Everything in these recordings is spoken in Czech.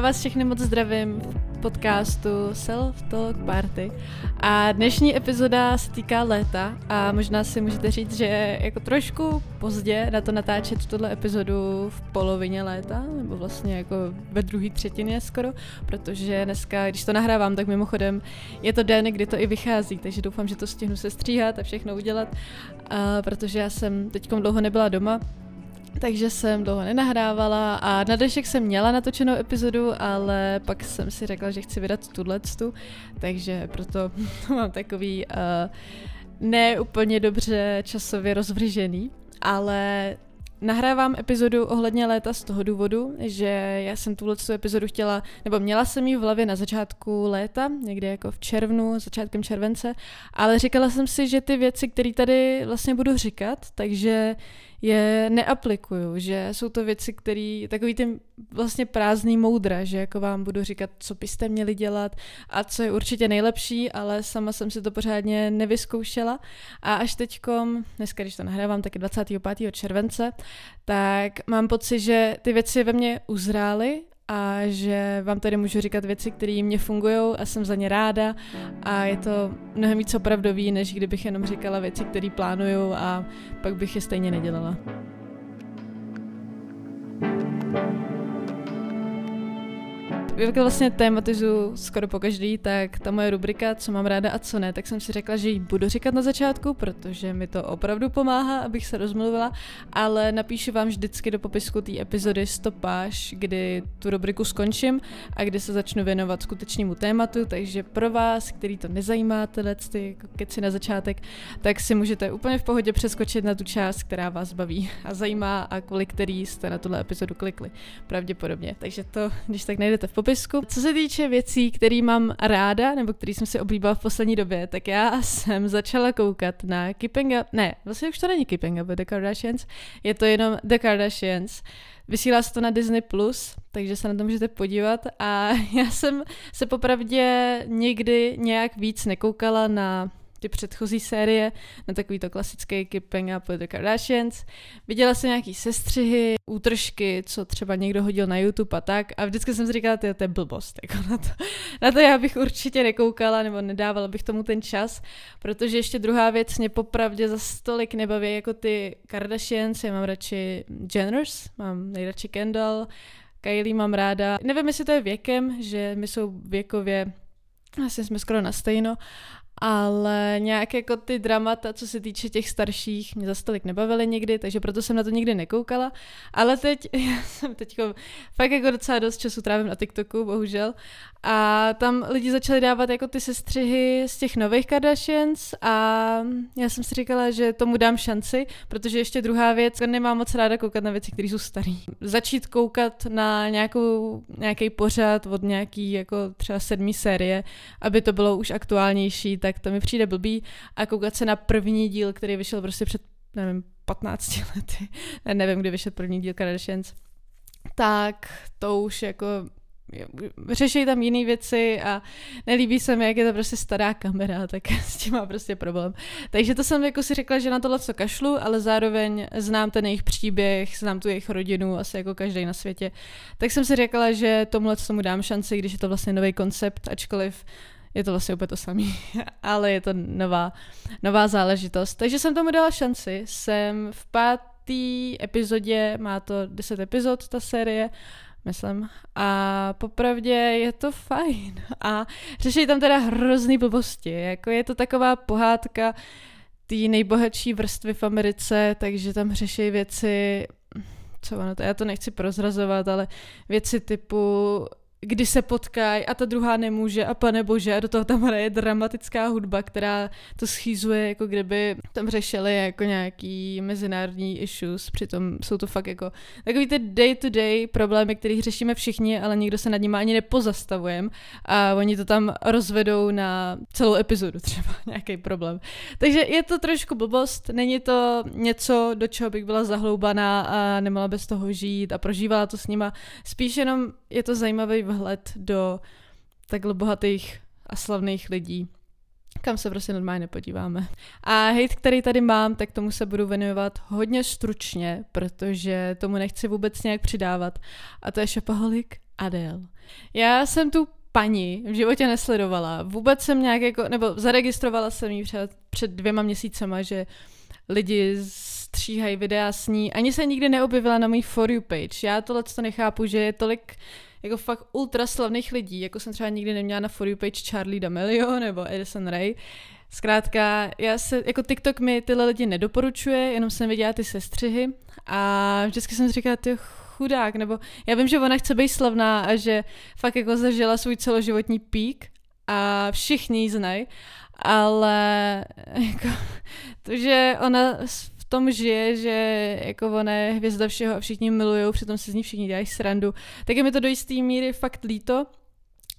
Vás všechny moc zdravím v podcastu Self Talk Party. A dnešní epizoda se týká léta a možná si můžete říct, že je jako trošku pozdě na to natáčet tuhle epizodu v polovině léta, nebo vlastně jako ve druhé třetině skoro, protože dneska, když to nahrávám, tak mimochodem je to den, kdy to i vychází, takže doufám, že to stihnu se stříhat a všechno udělat, a protože já jsem teď dlouho nebyla doma, takže jsem dlouho nenahrávala a na dnešek jsem měla natočenou epizodu, ale pak jsem si řekla, že chci vydat tuto, takže proto mám takový uh, ne úplně dobře časově rozvržený, ale Nahrávám epizodu ohledně léta z toho důvodu, že já jsem tuhle epizodu chtěla, nebo měla jsem ji v hlavě na začátku léta, někde jako v červnu, začátkem července, ale říkala jsem si, že ty věci, které tady vlastně budu říkat, takže je neaplikuju, že jsou to věci, které, takový ten vlastně prázdný moudra, že jako vám budu říkat, co byste měli dělat a co je určitě nejlepší, ale sama jsem si to pořádně nevyzkoušela a až teďkom, dneska když to nahrávám, tak je 25. července, tak mám pocit, že ty věci ve mně uzrály a že vám tady můžu říkat věci, které mě fungují a jsem za ně ráda a je to mnohem víc opravdový, než kdybych jenom říkala věci, které plánuju a pak bych je stejně nedělala. Jak vlastně tématizu skoro po každý, tak ta moje rubrika, co mám ráda a co ne, tak jsem si řekla, že ji budu říkat na začátku, protože mi to opravdu pomáhá, abych se rozmluvila, ale napíšu vám vždycky do popisku té epizody stopáž, kdy tu rubriku skončím a kdy se začnu věnovat skutečnému tématu, takže pro vás, který to nezajímá, tyhle ty keci na začátek, tak si můžete úplně v pohodě přeskočit na tu část, která vás baví a zajímá a kvůli který jste na tuhle epizodu klikli. Pravděpodobně. Takže to, když tak najdete v popisku, popisku. Co se týče věcí, které mám ráda, nebo které jsem si oblíbila v poslední době, tak já jsem začala koukat na Keeping Up, ne, vlastně už to není Keeping Up the Kardashians, je to jenom The Kardashians. Vysílá se to na Disney+, Plus, takže se na to můžete podívat a já jsem se popravdě nikdy nějak víc nekoukala na ty předchozí série, na takový to klasický Keeping Up with the Kardashians. Viděla jsem nějaký sestřihy, útržky, co třeba někdo hodil na YouTube a tak a vždycky jsem si říkala, to je blbost, jako na to. Na to já bych určitě nekoukala nebo nedávala bych tomu ten čas, protože ještě druhá věc mě popravdě za stolik nebaví jako ty Kardashians, já mám radši Jenners, mám nejradši Kendall, Kylie mám ráda. Nevím, jestli to je věkem, že my jsou věkově asi jsme skoro na stejno, ale nějak jako ty dramata, co se týče těch starších, mě zase tolik nebavily nikdy, takže proto jsem na to nikdy nekoukala, ale teď, já jsem teď fakt jako docela dost času trávím na TikToku, bohužel, a tam lidi začali dávat jako ty sestřihy z těch nových Kardashians a já jsem si říkala, že tomu dám šanci, protože ještě druhá věc, nemám moc ráda koukat na věci, které jsou staré. Začít koukat na nějaký pořad od nějaký jako třeba sedmý série, aby to bylo už aktuálnější, tak to mi přijde blbý a koukat se na první díl, který vyšel prostě před, nevím, 15 lety, nevím, kdy vyšel první díl Kardashians, tak to už jako řeší tam jiné věci a nelíbí se mi, jak je to prostě stará kamera, tak s tím má prostě problém. Takže to jsem jako si řekla, že na tohle co kašlu, ale zároveň znám ten jejich příběh, znám tu jejich rodinu, asi jako každý na světě. Tak jsem si řekla, že tomuhle tomu dám šanci, když je to vlastně nový koncept, ačkoliv je to vlastně úplně to samé, ale je to nová, nová záležitost. Takže jsem tomu dala šanci. Jsem v páté epizodě, má to 10 epizod ta série, myslím. A popravdě je to fajn. A řeší tam teda hrozný blbosti. Jako je to taková pohádka té nejbohatší vrstvy v Americe, takže tam řeší věci, co ono to, já to nechci prozrazovat, ale věci typu kdy se potkají a ta druhá nemůže a pane bože do toho tam hraje dramatická hudba, která to schýzuje, jako kdyby tam řešili jako nějaký mezinárodní issues, přitom jsou to fakt jako takový ty day-to-day problémy, které řešíme všichni, ale nikdo se nad nimi ani nepozastavujeme a oni to tam rozvedou na celou epizodu třeba, nějaký problém. Takže je to trošku blbost, není to něco, do čeho bych byla zahloubaná a nemohla bez toho žít a prožívala to s nima, spíš jenom je to zajímavý vhled do takhle bohatých a slavných lidí, kam se prostě normálně nepodíváme. A hate, který tady mám, tak tomu se budu věnovat hodně stručně, protože tomu nechci vůbec nějak přidávat. A to je Shopaholic Adele. Já jsem tu paní v životě nesledovala. Vůbec jsem nějak jako, nebo zaregistrovala jsem ji před, před dvěma měsícema, že lidi stříhají videa s ní. Ani se nikdy neobjevila na můj For You page. Já tohle to nechápu, že je tolik jako fakt ultra slavných lidí, jako jsem třeba nikdy neměla na For You page Charlie D'Amelio nebo Edison Ray. Zkrátka, já se, jako TikTok mi tyhle lidi nedoporučuje, jenom jsem viděla ty sestřihy a vždycky jsem si říkala, ty chudák, nebo já vím, že ona chce být slavná a že fakt jako zažila svůj celoživotní pík a všichni ji znají, ale jako, to, že ona tom žije, že jako ona je hvězda všeho a všichni milujou, přitom se z ní všichni dělají srandu, tak je mi to do jisté míry fakt líto.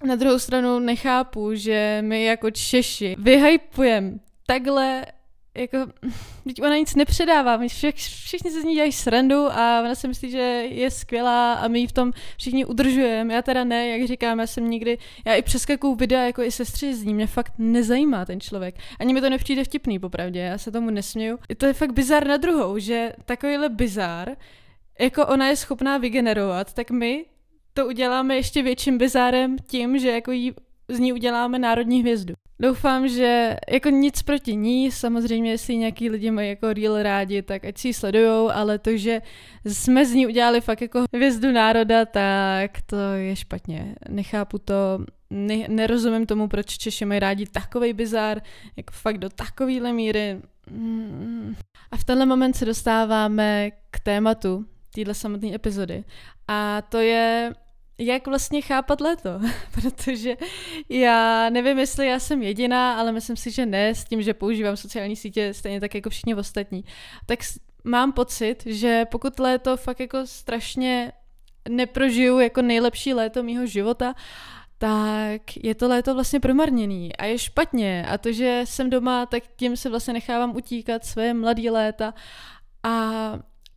Na druhou stranu nechápu, že my jako Češi vyhypujeme takhle jako, teď ona nic nepředává, my všichni se z ní dělají srandu a ona si myslí, že je skvělá a my ji v tom všichni udržujeme. Já teda ne, jak říkám, já jsem nikdy, já i přeskakuju videa jako i sestři z ní, mě fakt nezajímá ten člověk. Ani mi to nepřijde vtipný, popravdě, já se tomu nesměju. To je fakt bizár na druhou, že takovýhle bizár, jako ona je schopná vygenerovat, tak my to uděláme ještě větším bizárem tím, že jako jí z ní uděláme národní hvězdu. Doufám, že jako nic proti ní, samozřejmě jestli nějaký lidi mají jako real rádi, tak ať si ji sledujou, ale to, že jsme z ní udělali fakt jako hvězdu národa, tak to je špatně. Nechápu to, ne, nerozumím tomu, proč Češi mají rádi takový bizár, jako fakt do takovýhle míry. A v tenhle moment se dostáváme k tématu téhle samotné epizody. A to je jak vlastně chápat léto, protože já nevím, jestli já jsem jediná, ale myslím si, že ne, s tím, že používám sociální sítě stejně tak jako všichni ostatní. Tak mám pocit, že pokud léto fakt jako strašně neprožiju jako nejlepší léto mýho života, tak je to léto vlastně promarněný a je špatně. A to, že jsem doma, tak tím se vlastně nechávám utíkat své mladé léta. A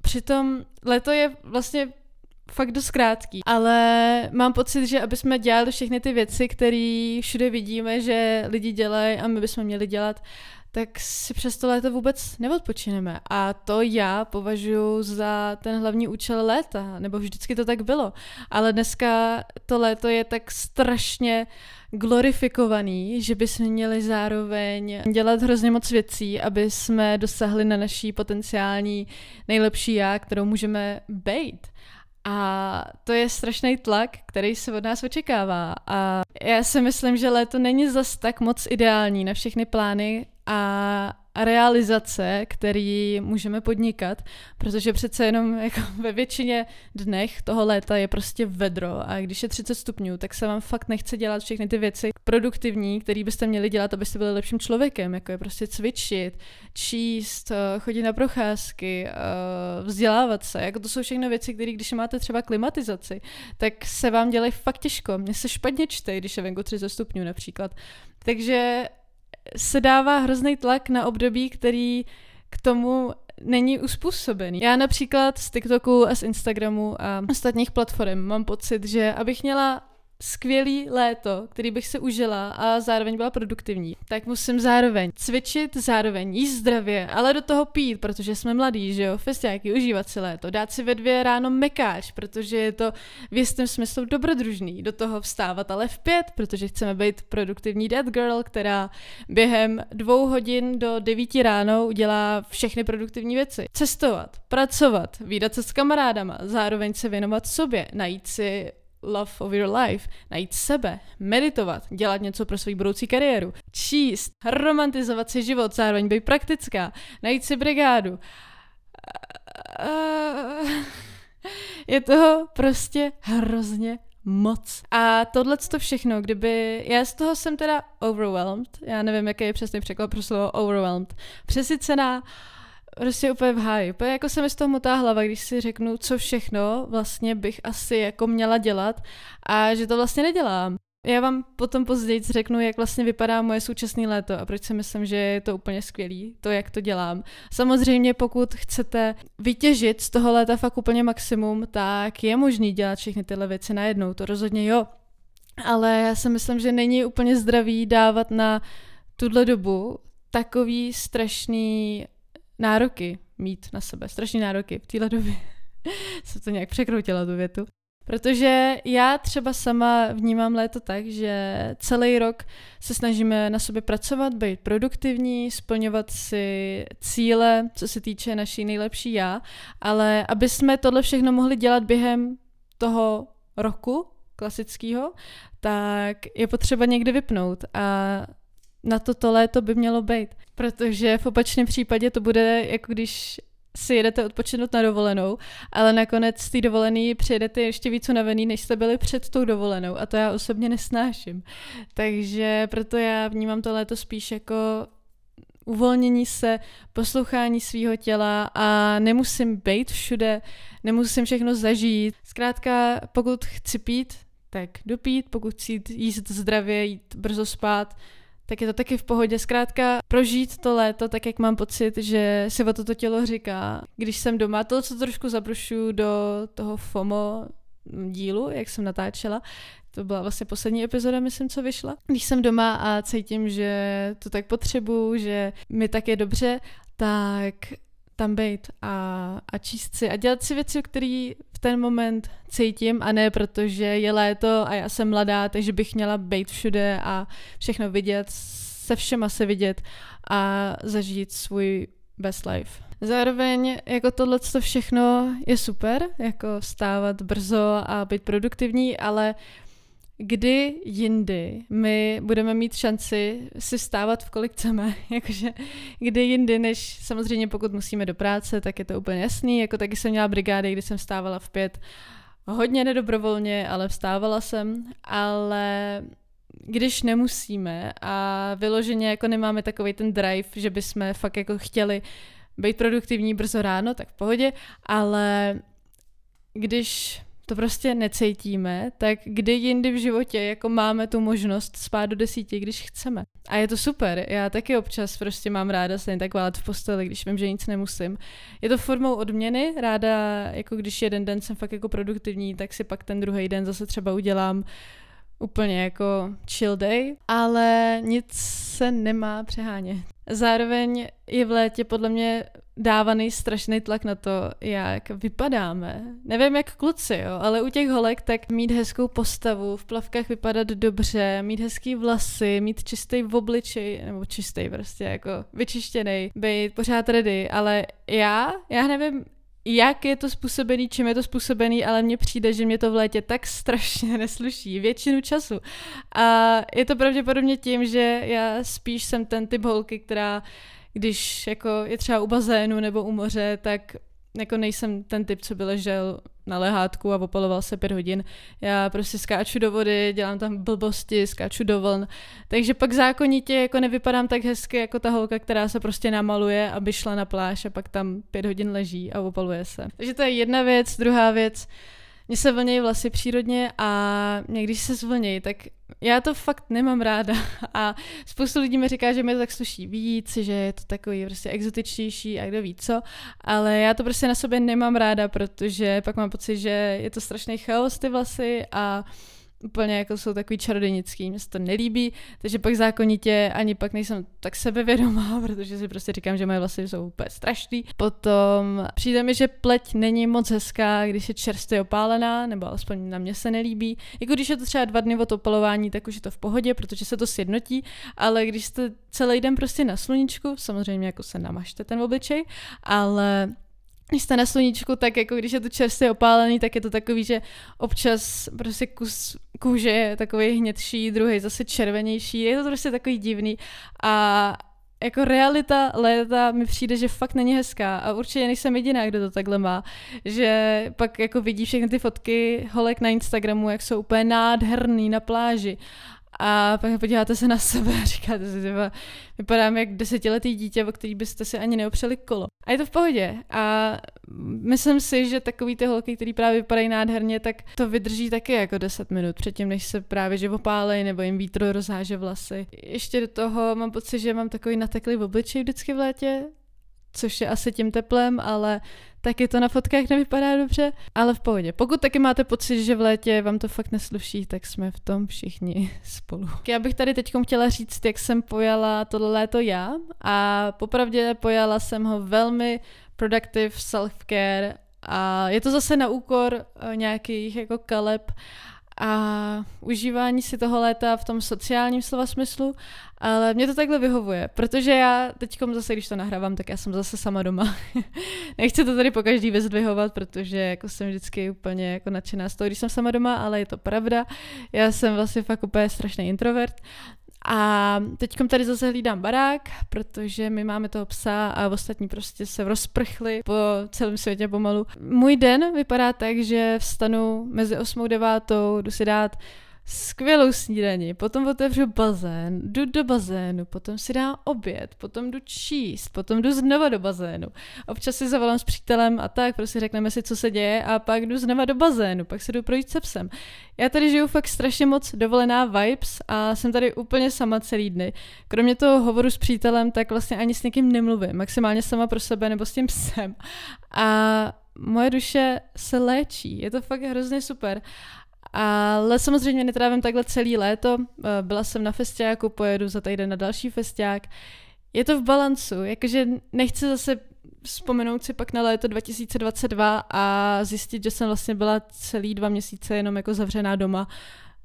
přitom léto je vlastně fakt dost krátký, ale mám pocit, že aby jsme dělali všechny ty věci, které všude vidíme, že lidi dělají a my bychom měli dělat, tak si přes to léto vůbec neodpočineme. A to já považuji za ten hlavní účel léta, nebo vždycky to tak bylo. Ale dneska to léto je tak strašně glorifikovaný, že bychom měli zároveň dělat hrozně moc věcí, aby jsme dosahli na naší potenciální nejlepší já, kterou můžeme být. A to je strašný tlak, který se od nás očekává. A já si myslím, že léto není zas tak moc ideální na všechny plány a realizace, který můžeme podnikat, protože přece jenom jako ve většině dnech toho léta je prostě vedro a když je 30 stupňů, tak se vám fakt nechce dělat všechny ty věci produktivní, které byste měli dělat, abyste byli lepším člověkem, jako je prostě cvičit, číst, eh, chodit na procházky, eh, vzdělávat se, jako to jsou všechno věci, které když máte třeba klimatizaci, tak se vám dělají fakt těžko. Mně se špatně čte, když je venku 30 stupňů například. Takže se dává hrozný tlak na období, který k tomu není uspůsobený. Já například z TikToku a z Instagramu a ostatních platform mám pocit, že abych měla skvělý léto, který bych se užila a zároveň byla produktivní, tak musím zároveň cvičit, zároveň jíst zdravě, ale do toho pít, protože jsme mladí, že jo, festiáky, užívat si léto, dát si ve dvě ráno mekáč, protože je to v jistém smyslu dobrodružný, do toho vstávat ale v pět, protože chceme být produktivní dead girl, která během dvou hodin do devíti ráno udělá všechny produktivní věci. Cestovat, pracovat, výdat se s kamarádama, zároveň se věnovat sobě, najít si love of your life, najít sebe, meditovat, dělat něco pro svou budoucí kariéru, číst, romantizovat si život, zároveň být praktická, najít si brigádu. Je toho prostě hrozně moc. A tohle to všechno, kdyby, já z toho jsem teda overwhelmed, já nevím, jaký je přesný překlad pro slovo overwhelmed, přesycená, prostě úplně v háji. Úplně jako se mi z toho motá hlava, když si řeknu, co všechno vlastně bych asi jako měla dělat a že to vlastně nedělám. Já vám potom později řeknu, jak vlastně vypadá moje současné léto a proč si myslím, že je to úplně skvělý, to, jak to dělám. Samozřejmě, pokud chcete vytěžit z toho léta fakt úplně maximum, tak je možný dělat všechny tyhle věci najednou, to rozhodně jo. Ale já si myslím, že není úplně zdravý dávat na tuhle dobu takový strašný nároky mít na sebe, strašné nároky v téhle době. jsem to nějak překroutila tu větu. Protože já třeba sama vnímám léto tak, že celý rok se snažíme na sobě pracovat, být produktivní, splňovat si cíle, co se týče naší nejlepší já, ale aby jsme tohle všechno mohli dělat během toho roku klasického, tak je potřeba někdy vypnout a na to to léto by mělo být. Protože v opačném případě to bude jako když si jedete odpočinout na dovolenou, ale nakonec z té dovolený přijedete ještě víc unavený, než jste byli před tou dovolenou a to já osobně nesnáším. Takže proto já vnímám to léto spíš jako uvolnění se, poslouchání svého těla a nemusím být všude, nemusím všechno zažít. Zkrátka, pokud chci pít, tak dopít, pokud chci jíst zdravě, jít brzo spát, tak je to taky v pohodě. Zkrátka prožít to léto tak, jak mám pocit, že si o toto tělo říká. Když jsem doma, to, co trošku zabrušu do toho FOMO dílu, jak jsem natáčela, to byla vlastně poslední epizoda, myslím, co vyšla. Když jsem doma a cítím, že to tak potřebuju, že mi tak je dobře, tak tam být a, a číst si a dělat si věci, které ten moment cítím a ne protože je léto a já jsem mladá, takže bych měla být všude a všechno vidět, se všema se vidět a zažít svůj best life. Zároveň jako tohle všechno je super, jako stávat brzo a být produktivní, ale kdy jindy my budeme mít šanci si stávat v kolik chceme, jakože kdy jindy, než samozřejmě pokud musíme do práce, tak je to úplně jasný, jako taky jsem měla brigády, kdy jsem stávala v pět, hodně nedobrovolně, ale vstávala jsem, ale když nemusíme a vyloženě jako nemáme takový ten drive, že bychom fakt jako chtěli být produktivní brzo ráno, tak v pohodě, ale když to prostě necítíme, tak kdy jindy v životě jako máme tu možnost spát do desíti, když chceme. A je to super. Já taky občas prostě mám ráda se jen tak válet v posteli, když vím, že nic nemusím. Je to formou odměny, ráda, jako když jeden den jsem fakt jako produktivní, tak si pak ten druhý den zase třeba udělám úplně jako chill day, ale nic se nemá přehánět. Zároveň je v létě podle mě dávaný strašný tlak na to, jak vypadáme. Nevím jak kluci, jo, ale u těch holek tak mít hezkou postavu, v plavkách vypadat dobře, mít hezký vlasy, mít čistý v obliči, nebo čistý prostě jako vyčištěný, být pořád ready, ale já, já nevím, jak je to způsobený, čím je to způsobený, ale mně přijde, že mě to v létě tak strašně nesluší většinu času. A je to pravděpodobně tím, že já spíš jsem ten typ holky, která když jako je třeba u bazénu nebo u moře, tak jako nejsem ten typ, co by ležel na lehátku a opaloval se pět hodin. Já prostě skáču do vody, dělám tam blbosti, skáču do vln. Takže pak zákonitě jako nevypadám tak hezky jako ta holka, která se prostě namaluje, aby šla na pláž a pak tam pět hodin leží a opaluje se. Takže to je jedna věc. Druhá věc, mně se vlnějí vlasy přírodně a mě když se zvlnějí, tak já to fakt nemám ráda. A spoustu lidí mi říká, že mi to tak sluší víc, že je to takový prostě exotičtější a kdo ví co, ale já to prostě na sobě nemám ráda, protože pak mám pocit, že je to strašný chaos ty vlasy a úplně jako jsou takový čarodějnický, mně se to nelíbí, takže pak zákonitě ani pak nejsem tak sebevědomá, protože si prostě říkám, že moje vlasy jsou úplně strašný. Potom přijde mi, že pleť není moc hezká, když je čerstvě opálená, nebo alespoň na mě se nelíbí. Jako když je to třeba dva dny od opalování, tak už je to v pohodě, protože se to sjednotí, ale když jste celý den prostě na sluníčku, samozřejmě jako se namažte ten obličej, ale když jste na sluníčku, tak jako když je to čerstvě opálený, tak je to takový, že občas prostě kus kůže je takový hnědší, druhý zase červenější, je to prostě takový divný. A jako realita léta mi přijde, že fakt není hezká. A určitě nejsem jediná, kdo to takhle má, že pak jako vidí všechny ty fotky holek na Instagramu, jak jsou úplně nádherný na pláži a pak podíváte se na sebe a říkáte si, že vypadám jak desetiletý dítě, o který byste si ani neopřeli kolo. A je to v pohodě. A myslím si, že takový ty holky, který právě vypadají nádherně, tak to vydrží taky jako 10 minut předtím, než se právě že opálej nebo jim vítro rozháže vlasy. Ještě do toho mám pocit, že mám takový nateklý v obličeji vždycky v létě, což je asi tím teplem, ale taky to na fotkách nevypadá dobře, ale v pohodě. Pokud taky máte pocit, že v létě vám to fakt nesluší, tak jsme v tom všichni spolu. Já bych tady teď chtěla říct, jak jsem pojala tohle léto já a popravdě pojala jsem ho velmi productive self-care A je to zase na úkor uh, nějakých jako kaleb a užívání si toho léta v tom sociálním slova smyslu, ale mě to takhle vyhovuje, protože já teď zase, když to nahrávám, tak já jsem zase sama doma. Nechci to tady po každý vyzdvihovat, protože jako jsem vždycky úplně jako nadšená z toho, když jsem sama doma, ale je to pravda. Já jsem vlastně fakt úplně strašný introvert a teď tady zase hlídám barák, protože my máme toho psa a ostatní prostě se rozprchli po celém světě pomalu. Můj den vypadá tak, že vstanu mezi 8 a 9, jdu si dát skvělou snídaní, potom otevřu bazén, jdu do bazénu, potom si dám oběd, potom jdu číst, potom jdu znova do bazénu. Občas si zavolám s přítelem a tak, prostě řekneme si, co se děje a pak jdu znova do bazénu, pak se jdu projít se psem. Já tady žiju fakt strašně moc dovolená vibes a jsem tady úplně sama celý dny. Kromě toho hovoru s přítelem, tak vlastně ani s někým nemluvím, maximálně sama pro sebe nebo s tím psem. A moje duše se léčí, je to fakt hrozně super. Ale samozřejmě netrávím takhle celý léto. Eh, byla jsem na festiáku, pojedu za týden na další festiák. Je to v balancu, jakože nechci zase vzpomenout si pak na léto 2022 a zjistit, že jsem vlastně byla celý dva měsíce jenom jako zavřená doma.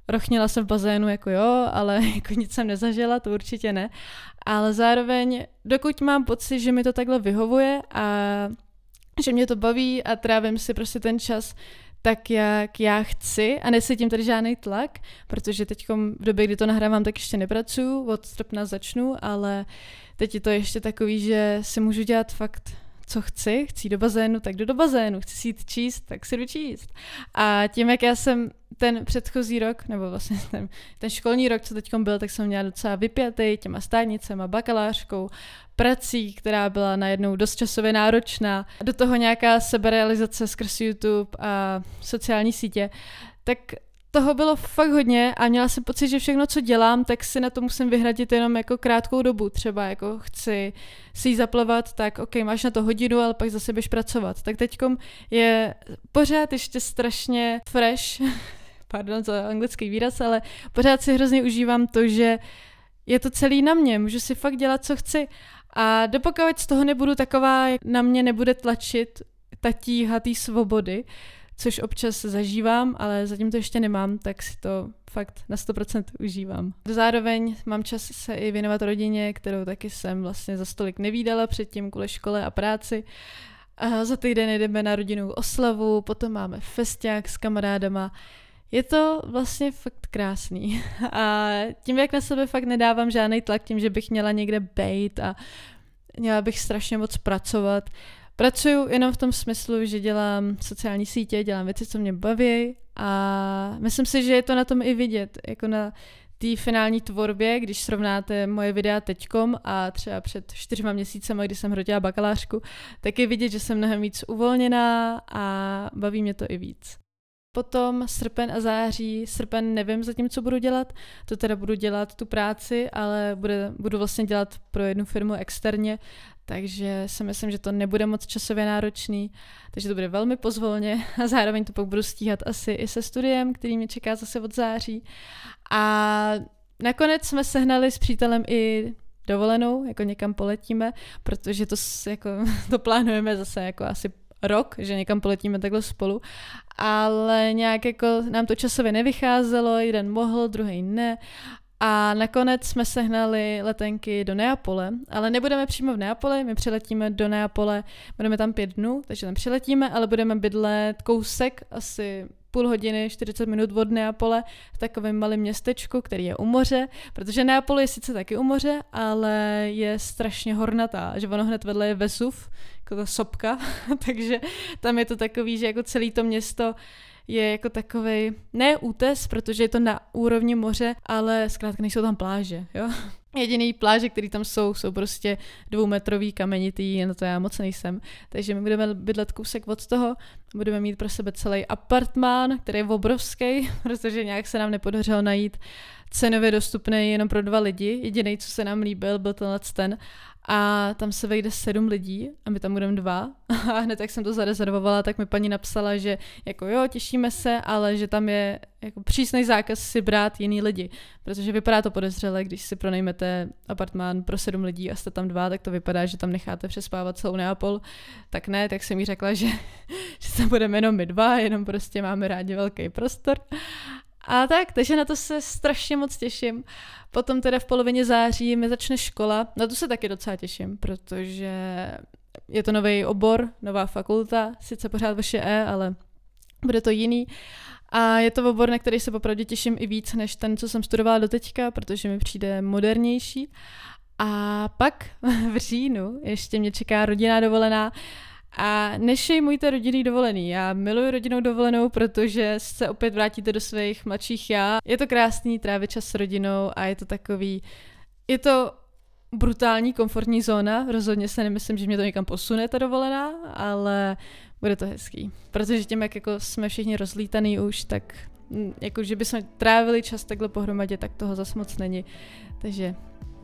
Rochnila jsem v bazénu jako jo, ale jako nic jsem nezažila, to určitě ne. Ale zároveň, dokud mám pocit, že mi to takhle vyhovuje a že mě to baví a trávím si prostě ten čas tak, jak já chci a nesítím tady žádný tlak, protože teď v době, kdy to nahrávám, tak ještě nepracuju, od srpna začnu, ale teď je to ještě takový, že si můžu dělat fakt co chci, chci do bazénu, tak jdu do bazénu, chci si jít číst, tak si jdu číst. A tím, jak já jsem ten předchozí rok, nebo vlastně ten, ten školní rok, co teď byl, tak jsem měla docela vypjatý těma státnicema, bakalářkou, prací, která byla najednou dost časově náročná, do toho nějaká seberealizace skrz YouTube a sociální sítě, tak toho bylo fakt hodně a měla jsem pocit, že všechno, co dělám, tak si na to musím vyhradit jenom jako krátkou dobu. Třeba jako chci si ji zaplavat, tak ok, máš na to hodinu, ale pak zase běž pracovat. Tak teďkom je pořád ještě strašně fresh, pardon za anglický výraz, ale pořád si hrozně užívám to, že je to celý na mě, můžu si fakt dělat, co chci. A dopokud z toho nebudu taková, na mě nebude tlačit ta tíha svobody, což občas zažívám, ale zatím to ještě nemám, tak si to fakt na 100% užívám. Zároveň mám čas se i věnovat rodině, kterou taky jsem vlastně za stolik nevídala předtím kvůli škole a práci. A za týden jdeme na rodinnou oslavu, potom máme festiák s kamarádama. Je to vlastně fakt krásný. A tím, jak na sebe fakt nedávám žádný tlak, tím, že bych měla někde bejt a měla bych strašně moc pracovat, Pracuju jenom v tom smyslu, že dělám sociální sítě, dělám věci, co mě baví a myslím si, že je to na tom i vidět, jako na té finální tvorbě, když srovnáte moje videa teďkom a třeba před čtyřma měsícemi, kdy jsem hrotila bakalářku, tak je vidět, že jsem mnohem víc uvolněná a baví mě to i víc. Potom srpen a září, srpen nevím zatím, co budu dělat, to teda budu dělat tu práci, ale bude, budu vlastně dělat pro jednu firmu externě, takže si myslím, že to nebude moc časově náročný, takže to bude velmi pozvolně a zároveň to pak budu stíhat asi i se studiem, který mě čeká zase od září. A nakonec jsme sehnali s přítelem i dovolenou, jako někam poletíme, protože to, jako, to plánujeme zase jako asi rok, že někam poletíme takhle spolu, ale nějak jako nám to časově nevycházelo, jeden mohl, druhý ne a nakonec jsme sehnali letenky do Neapole, ale nebudeme přímo v Neapole, my přiletíme do Neapole, budeme tam pět dnů, takže tam přiletíme, ale budeme bydlet kousek, asi půl hodiny, 40 minut od Neapole v takovém malém městečku, který je u moře, protože Neapole je sice taky u moře, ale je strašně hornatá, že ono hned vedle je Vesuv, jako ta sopka, takže tam je to takový, že jako celé to město je jako takový ne útes, protože je to na úrovni moře, ale zkrátka nejsou tam pláže, jo. Jediný pláže, které tam jsou, jsou prostě dvoumetrový kamenitý, na to já moc nejsem. Takže my budeme bydlet kousek od toho, budeme mít pro sebe celý apartmán, který je obrovský, protože nějak se nám nepodařilo najít cenově dostupný jenom pro dva lidi. Jediný, co se nám líbil, byl tenhle ten. A tam se vejde sedm lidí a my tam budeme dva. A hned jak jsem to zarezervovala, tak mi paní napsala, že jako jo, těšíme se, ale že tam je jako přísný zákaz si brát jiný lidi, protože vypadá to podezřele, když si pronajmete apartmán pro sedm lidí a jste tam dva, tak to vypadá, že tam necháte přespávat celou Neapol, tak ne, tak jsem jí řekla, že, že se budeme jenom my dva, jenom prostě máme rádi velký prostor a tak, takže na to se strašně moc těším. Potom teda v polovině září mi začne škola, na to se taky docela těším, protože je to nový obor, nová fakulta, sice pořád vaše E, ale bude to jiný. A je to obor, na který se popravdě těším i víc než ten, co jsem studovala do teďka, protože mi přijde modernější. A pak v říjnu ještě mě čeká rodinná dovolená, a nešejmujte rodinný dovolený. Já miluji rodinnou dovolenou, protože se opět vrátíte do svých mladších já. Je to krásný trávit čas s rodinou a je to takový, je to brutální komfortní zóna, rozhodně se nemyslím, že mě to někam posune ta dovolená, ale bude to hezký. Protože tím, jak jako jsme všichni rozlítaný už, tak jako, že bychom trávili čas takhle pohromadě, tak toho zas moc není. Takže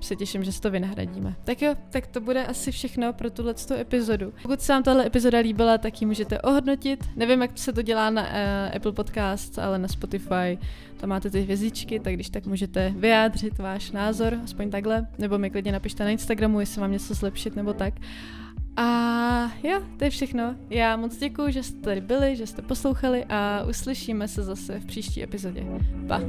se těším, že si to vynahradíme. Tak jo, tak to bude asi všechno pro tuhle epizodu. Pokud se vám tahle epizoda líbila, tak ji můžete ohodnotit. Nevím, jak se to dělá na uh, Apple Podcast, ale na Spotify tam máte ty hvězdičky, tak když tak můžete vyjádřit váš názor, aspoň takhle, nebo mi klidně napište na Instagramu, jestli mám něco zlepšit nebo tak. A jo, to je všechno. Já moc děkuji, že jste tady byli, že jste poslouchali a uslyšíme se zase v příští epizodě. Pa!